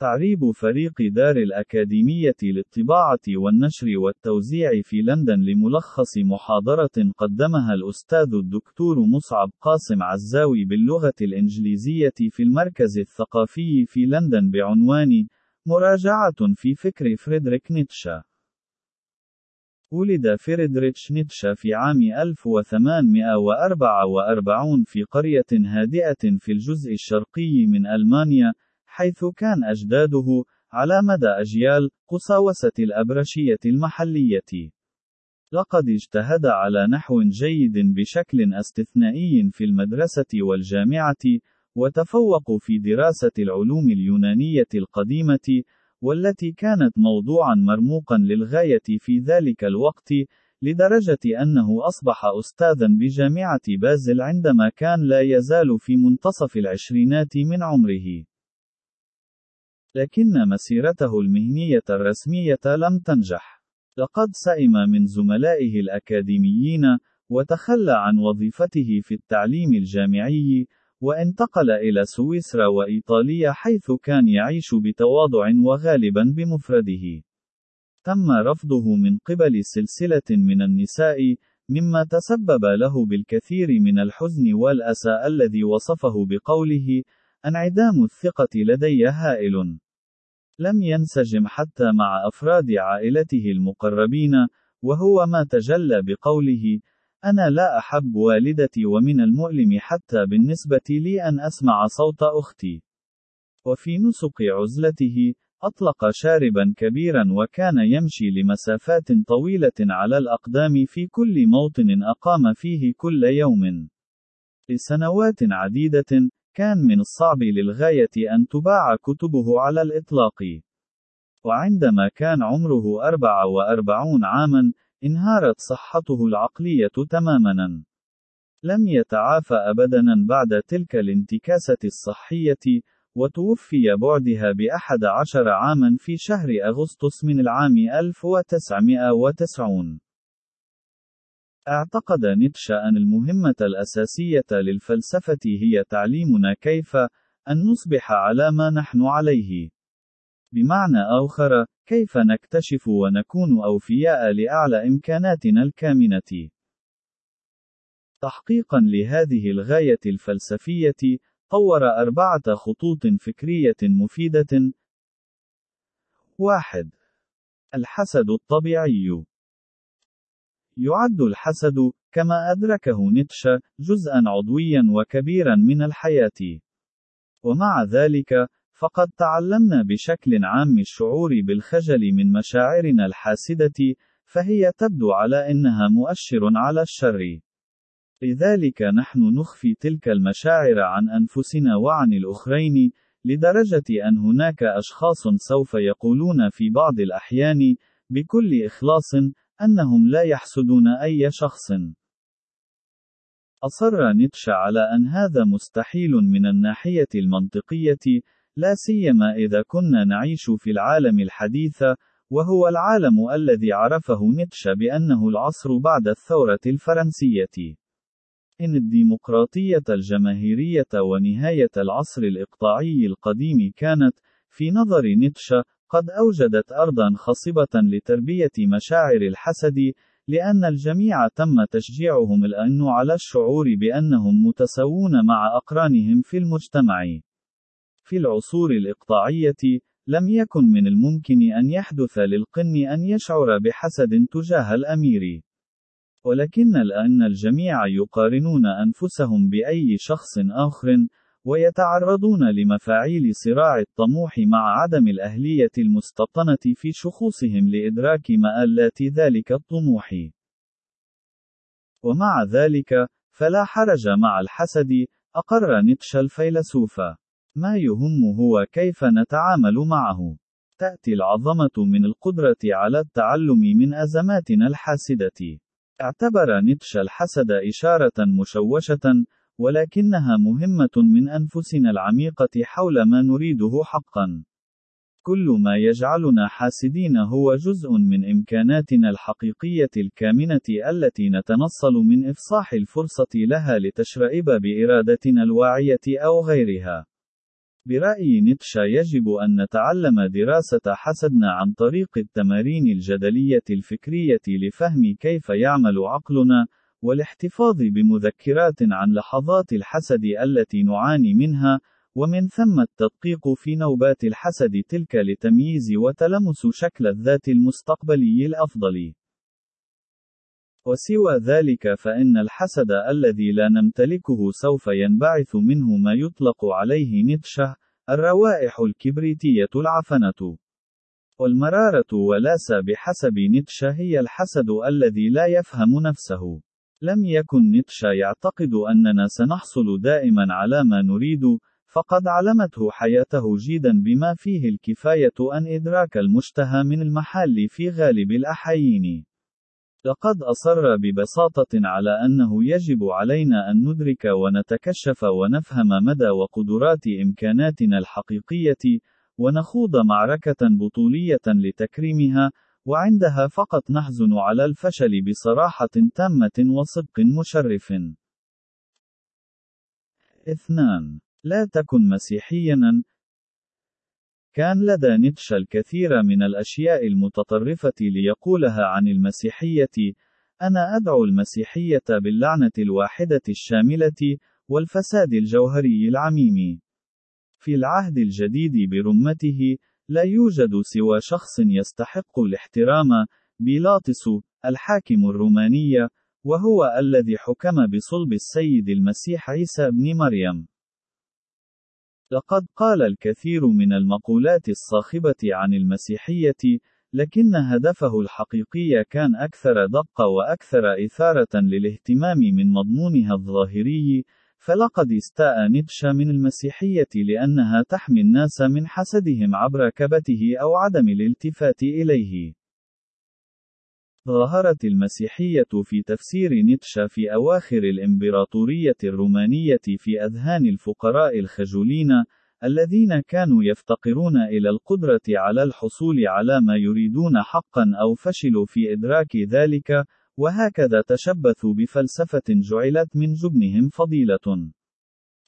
تعريب فريق دار الأكاديمية للطباعة والنشر والتوزيع في لندن لملخص محاضرة قدمها الأستاذ الدكتور مصعب قاسم عزاوي باللغة الإنجليزية في المركز الثقافي في لندن بعنوان مراجعة في فكر فريدريك نيتشه. ولد فريدريتش نيتشه في عام 1844 في قرية هادئة في الجزء الشرقي من ألمانيا، حيث كان أجداده، على مدى أجيال، قساوسة الأبرشية المحلية. لقد اجتهد على نحو جيد بشكل استثنائي في المدرسة والجامعة، وتفوق في دراسة العلوم اليونانية القديمة، والتي كانت موضوعا مرموقا للغاية في ذلك الوقت، لدرجة أنه أصبح أستاذا بجامعة بازل عندما كان لا يزال في منتصف العشرينات من عمره. لكن مسيرته المهنية الرسمية لم تنجح. لقد سئم من زملائه الأكاديميين، وتخلى عن وظيفته في التعليم الجامعي، وانتقل إلى سويسرا وإيطاليا حيث كان يعيش بتواضع وغالبا بمفرده. تم رفضه من قبل سلسلة من النساء، مما تسبب له بالكثير من الحزن والأسى الذي وصفه بقوله: أنعدام الثقة لدي هائل. لم ينسجم حتى مع أفراد عائلته المقربين، وهو ما تجلى بقوله: أنا لا أحب والدتي ومن المؤلم حتى بالنسبة لي أن أسمع صوت أختي. وفي نسق عزلته، أطلق شاربا كبيرا وكان يمشي لمسافات طويلة على الأقدام في كل موطن أقام فيه كل يوم. لسنوات عديدة، كان من الصعب للغاية أن تباع كتبه على الإطلاق. وعندما كان عمره 44 عاما، انهارت صحته العقلية تماما. لم يتعافى أبدا بعد تلك الانتكاسة الصحية، وتوفي بعدها بأحد عشر عاما في شهر أغسطس من العام 1990. اعتقد نيتشه أن المهمة الأساسية للفلسفة هي تعليمنا كيف أن نصبح على ما نحن عليه. بمعنى آخر، كيف نكتشف ونكون أوفياء لأعلى إمكاناتنا الكامنة. تحقيقا لهذه الغاية الفلسفية، طور أربعة خطوط فكرية مفيدة. واحد: الحسد الطبيعي. يعد الحسد، كما أدركه نيتشه، جزءا عضويا وكبيرا من الحياة. ومع ذلك، فقد تعلمنا بشكل عام الشعور بالخجل من مشاعرنا الحاسدة، فهي تبدو على إنها مؤشر على الشر. لذلك نحن نخفي تلك المشاعر عن أنفسنا وعن الآخرين، لدرجة أن هناك أشخاص سوف يقولون في بعض الأحيان، بكل إخلاص، أنهم لا يحسدون أي شخص. أصر نيتشه على أن هذا مستحيل من الناحية المنطقية، لا سيما إذا كنا نعيش في العالم الحديث، وهو العالم الذي عرفه نيتشه بأنه العصر بعد الثورة الفرنسية. إن الديمقراطية الجماهيرية ونهاية العصر الإقطاعي القديم كانت، في نظر نيتشه، قد أوجدت أرضًا خصبة لتربية مشاعر الحسد، لأن الجميع تم تشجيعهم الآن على الشعور بأنهم متساوون مع أقرانهم في المجتمع. في العصور الإقطاعية، لم يكن من الممكن أن يحدث للقن أن يشعر بحسد تجاه الأمير. ولكن الآن الجميع يقارنون أنفسهم بأي شخص آخر، ويتعرضون لمفاعيل صراع الطموح مع عدم الأهلية المستبطنة في شخوصهم لإدراك مآلات ذلك الطموح. ومع ذلك، فلا حرج مع الحسد، أقر نيتشه الفيلسوف. ما يهم هو كيف نتعامل معه. تأتي العظمة من القدرة على التعلم من أزماتنا الحاسدة. اعتبر نيتشه الحسد إشارة مشوشة، ولكنها مهمة من أنفسنا العميقة حول ما نريده حقًا. كل ما يجعلنا حاسدين هو جزء من إمكاناتنا الحقيقية الكامنة التي نتنصل من إفصاح الفرصة لها لتشرئب بإرادتنا الواعية أو غيرها. برأي نيتشه يجب أن نتعلم دراسة حسدنا عن طريق التمارين الجدلية الفكرية لفهم كيف يعمل عقلنا، والاحتفاظ بمذكرات عن لحظات الحسد التي نعاني منها، ومن ثم التدقيق في نوبات الحسد تلك لتمييز وتلمس شكل الذات المستقبلي الأفضل. وسوى ذلك فإن الحسد الذي لا نمتلكه سوف ينبعث منه ما يطلق عليه نتشه، الروائح الكبريتية العفنة. والمرارة ولاس بحسب نتشه هي الحسد الذي لا يفهم نفسه. لم يكن نتشه يعتقد أننا سنحصل دائما على ما نريد، فقد علمته حياته جيدا بما فيه الكفاية أن إدراك المشتهى من المحال في غالب الأحايين. لقد أصر ببساطة على أنه يجب علينا أن ندرك ونتكشف ونفهم مدى وقدرات إمكاناتنا الحقيقية، ونخوض معركة بطولية لتكريمها، وعندها فقط نحزن على الفشل بصراحة تامة وصدق مشرف. 2. لا تكن مسيحيًا، كان لدى نيتشه الكثير من الأشياء المتطرفة ليقولها عن المسيحية: أنا أدعو المسيحية باللعنة الواحدة الشاملة، والفساد الجوهري العميم. في العهد الجديد برمته، لا يوجد سوى شخص يستحق الاحترام، بيلاطس، الحاكم الروماني، وهو الذي حكم بصلب السيد المسيح عيسى ابن مريم. لقد قال الكثير من المقولات الصاخبة عن المسيحية، لكن هدفه الحقيقي كان أكثر دقة وأكثر إثارة للاهتمام من مضمونها الظاهري، فلقد استاء نيتشه من المسيحية لأنها تحمي الناس من حسدهم عبر كبته أو عدم الالتفات إليه. ظهرت المسيحية في تفسير نيتشه في أواخر الإمبراطورية الرومانية في أذهان الفقراء الخجولين، الذين كانوا يفتقرون إلى القدرة على الحصول على ما يريدون حقًا أو فشلوا في إدراك ذلك، وهكذا تشبثوا بفلسفة جعلت من جبنهم فضيلة.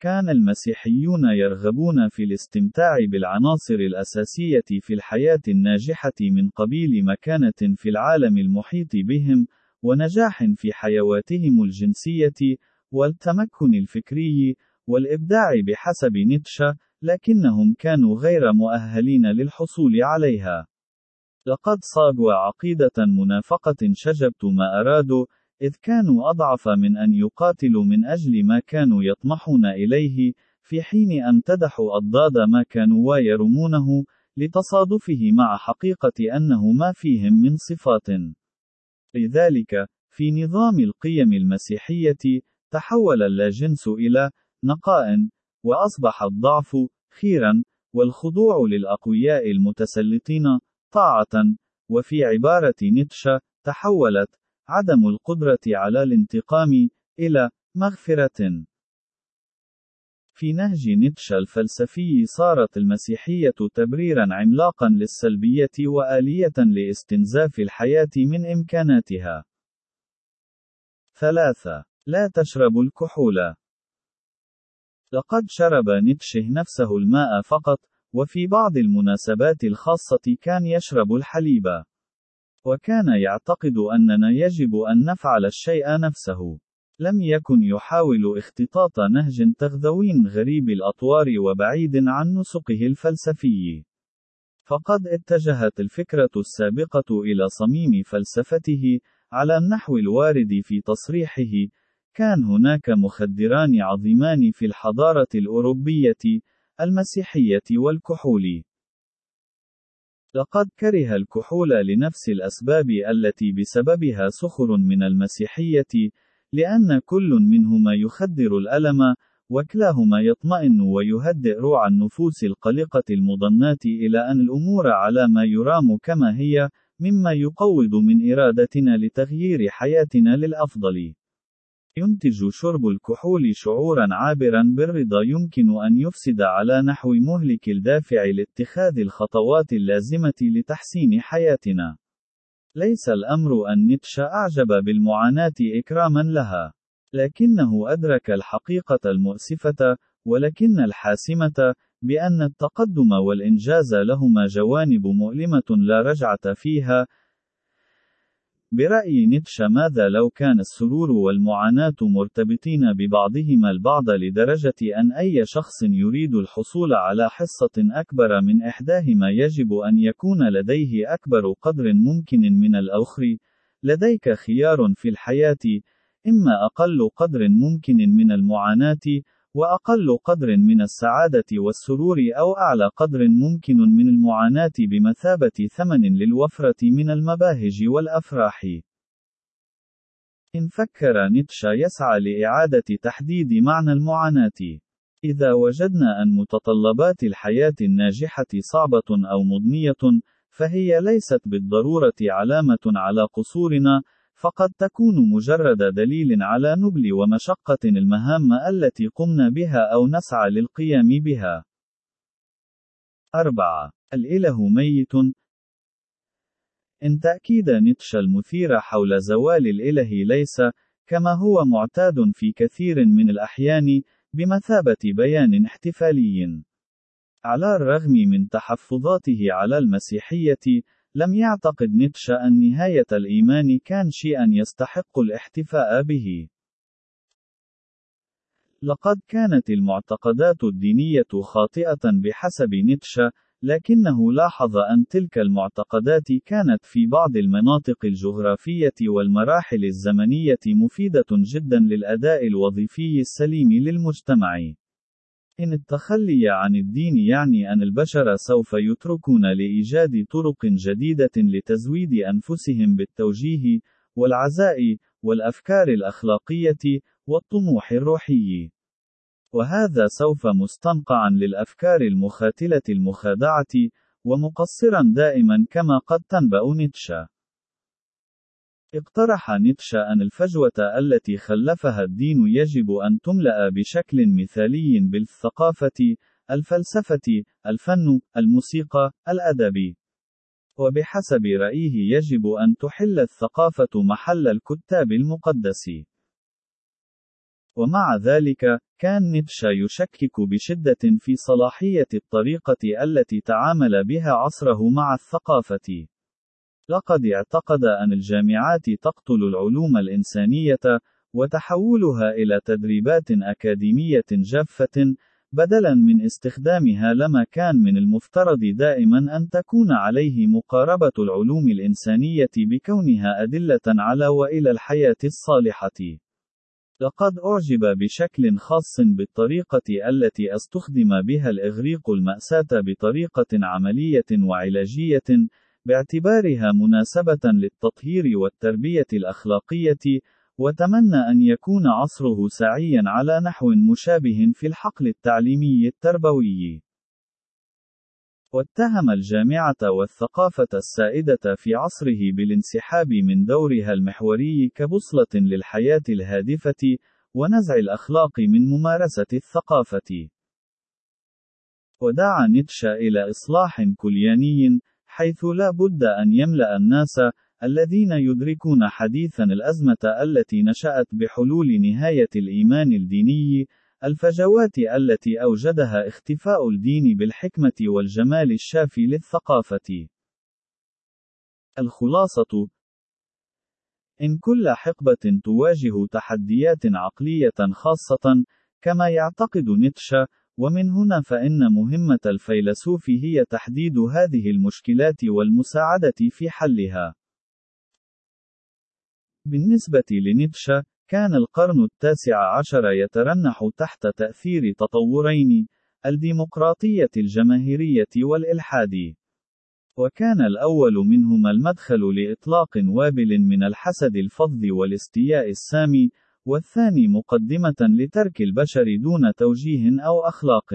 كان المسيحيون يرغبون في الاستمتاع بالعناصر الأساسية في الحياة الناجحة من قبيل مكانة في العالم المحيط بهم، ونجاح في حيواتهم الجنسية، والتمكن الفكري، والإبداع بحسب نيتشه، لكنهم كانوا غير مؤهلين للحصول عليها. لقد صاغوا عقيدة منافقة شجبت ما أرادوا، إذ كانوا أضعف من أن يقاتلوا من أجل ما كانوا يطمحون إليه، في حين امتدحوا أضداد ما كانوا ويرمونه، لتصادفه مع حقيقة أنه ما فيهم من صفات. لذلك، في نظام القيم المسيحية، تحول اللاجنس إلى نقاء، وأصبح الضعف خيرا، والخضوع للأقوياء المتسلطين طاعة، وفي عبارة نيتشه، تحولت عدم القدرة على الانتقام إلى مغفرة. في نهج نيتشه الفلسفي صارت المسيحية تبريرا عملاقا للسلبية وآلية لاستنزاف الحياة من إمكاناتها. 3. لا تشرب الكحول. لقد شرب نيتشه نفسه الماء فقط، وفي بعض المناسبات الخاصة كان يشرب الحليب. وكان يعتقد أننا يجب أن نفعل الشيء نفسه. لم يكن يحاول اختطاط نهج تغذوي غريب الأطوار وبعيد عن نسقه الفلسفي. فقد اتجهت الفكرة السابقة إلى صميم فلسفته، على النحو الوارد في تصريحه: كان هناك مخدران عظيمان في الحضارة الأوروبية، المسيحية والكحول. لقد كره الكحول لنفس الأسباب التي بسببها سخر من المسيحية، لأن كل منهما يخدر الألم، وكلاهما يطمئن ويهدئ روع النفوس القلقة المضنات إلى أن الأمور على ما يرام كما هي، مما يقوض من إرادتنا لتغيير حياتنا للأفضل. ينتج شرب الكحول شعورا عابرا بالرضا يمكن أن يفسد على نحو مهلك الدافع لاتخاذ الخطوات اللازمة لتحسين حياتنا. ليس الأمر أن نيتشه أعجب بالمعاناة إكراما لها. لكنه أدرك الحقيقة المؤسفة، ولكن الحاسمة، بأن التقدم والإنجاز لهما جوانب مؤلمة لا رجعة فيها، برأي نيتشه ماذا لو كان السرور والمعاناة مرتبطين ببعضهما البعض لدرجة أن أي شخص يريد الحصول على حصة أكبر من إحداهما يجب أن يكون لديه أكبر قدر ممكن من الآخر؟ لديك خيار في الحياة، إما أقل قدر ممكن من المعاناة، وأقل قدر من السعادة والسرور أو أعلى قدر ممكن من المعاناة بمثابة ثمن للوفرة من المباهج والأفراح. إن فكر نيتشه يسعى لإعادة تحديد معنى المعاناة. إذا وجدنا أن متطلبات الحياة الناجحة صعبة أو مضنية، فهي ليست بالضرورة علامة على قصورنا، فقد تكون مجرد دليل على نبل ومشقة المهام التي قمنا بها أو نسعى للقيام بها. 4. الإله ميت إن تأكيد نيتشه المثير حول زوال الإله ليس، كما هو معتاد في كثير من الأحيان، بمثابة بيان احتفالي. على الرغم من تحفظاته على المسيحية، لم يعتقد نيتشه أن نهاية الإيمان كان شيئا يستحق الاحتفاء به. لقد كانت المعتقدات الدينية خاطئة بحسب نيتشه، لكنه لاحظ أن تلك المعتقدات كانت في بعض المناطق الجغرافية والمراحل الزمنية مفيدة جدا للأداء الوظيفي السليم للمجتمع. إن التخلي عن الدين يعني أن البشر سوف يتركون لإيجاد طرق جديدة لتزويد أنفسهم بالتوجيه، والعزاء، والأفكار الأخلاقية، والطموح الروحي. وهذا سوف مستنقعا للأفكار المخاتلة المخادعة، ومقصرا دائما كما قد تنبأ نيتشه. اقترح نيتشه أن الفجوة التي خلفها الدين يجب أن تملأ بشكل مثالي بالثقافة، الفلسفة، الفن، الموسيقى، الأدب. وبحسب رأيه يجب أن تحل الثقافة محل الكتاب المقدس. ومع ذلك، كان نيتشه يشكك بشدة في صلاحية الطريقة التي تعامل بها عصره مع الثقافة. لقد اعتقد أن الجامعات تقتل العلوم الإنسانية، وتحولها إلى تدريبات أكاديمية جافة، بدلاً من استخدامها لما كان من المفترض دائماً أن تكون عليه مقاربة العلوم الإنسانية بكونها أدلة على وإلى الحياة الصالحة. لقد أعجب بشكل خاص بالطريقة التي أستخدم بها الإغريق المأساة بطريقة عملية وعلاجية، باعتبارها مناسبة للتطهير والتربية الأخلاقية، وتمنى أن يكون عصره سعيا على نحو مشابه في الحقل التعليمي التربوي. واتهم الجامعة والثقافة السائدة في عصره بالانسحاب من دورها المحوري كبوصلة للحياة الهادفة، ونزع الأخلاق من ممارسة الثقافة. ودعا نيتشه إلى إصلاح كلياني، حيث لا بد أن يملأ الناس الذين يدركون حديثا الأزمة التي نشأت بحلول نهاية الإيمان الديني الفجوات التي أوجدها اختفاء الدين بالحكمة والجمال الشافي للثقافة. الخلاصة إن كل حقبة تواجه تحديات عقلية خاصة، كما يعتقد نيتشه، ومن هنا فإن مهمة الفيلسوف هي تحديد هذه المشكلات والمساعدة في حلها. بالنسبة لنيتشه، كان القرن التاسع عشر يترنح تحت تأثير تطورين: الديمقراطية الجماهيرية والإلحاد. وكان الأول منهما المدخل لإطلاق وابل من الحسد الفظ والاستياء السامي، والثاني مقدمة لترك البشر دون توجيه أو أخلاق.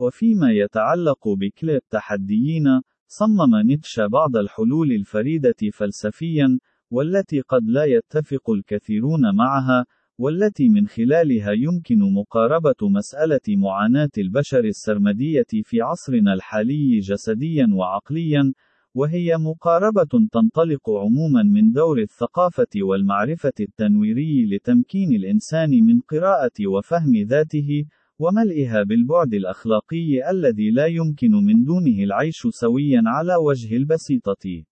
وفيما يتعلق بكل التحديين، صمم نيتشه بعض الحلول الفريدة فلسفيا، والتي قد لا يتفق الكثيرون معها، والتي من خلالها يمكن مقاربة مسألة معاناة البشر السرمدية في عصرنا الحالي جسديا وعقليا، وهي مقاربة تنطلق عموما من دور الثقافة والمعرفة التنويري لتمكين الإنسان من قراءة وفهم ذاته، وملئها بالبعد الأخلاقي الذي لا يمكن من دونه العيش سويا على وجه البسيطة.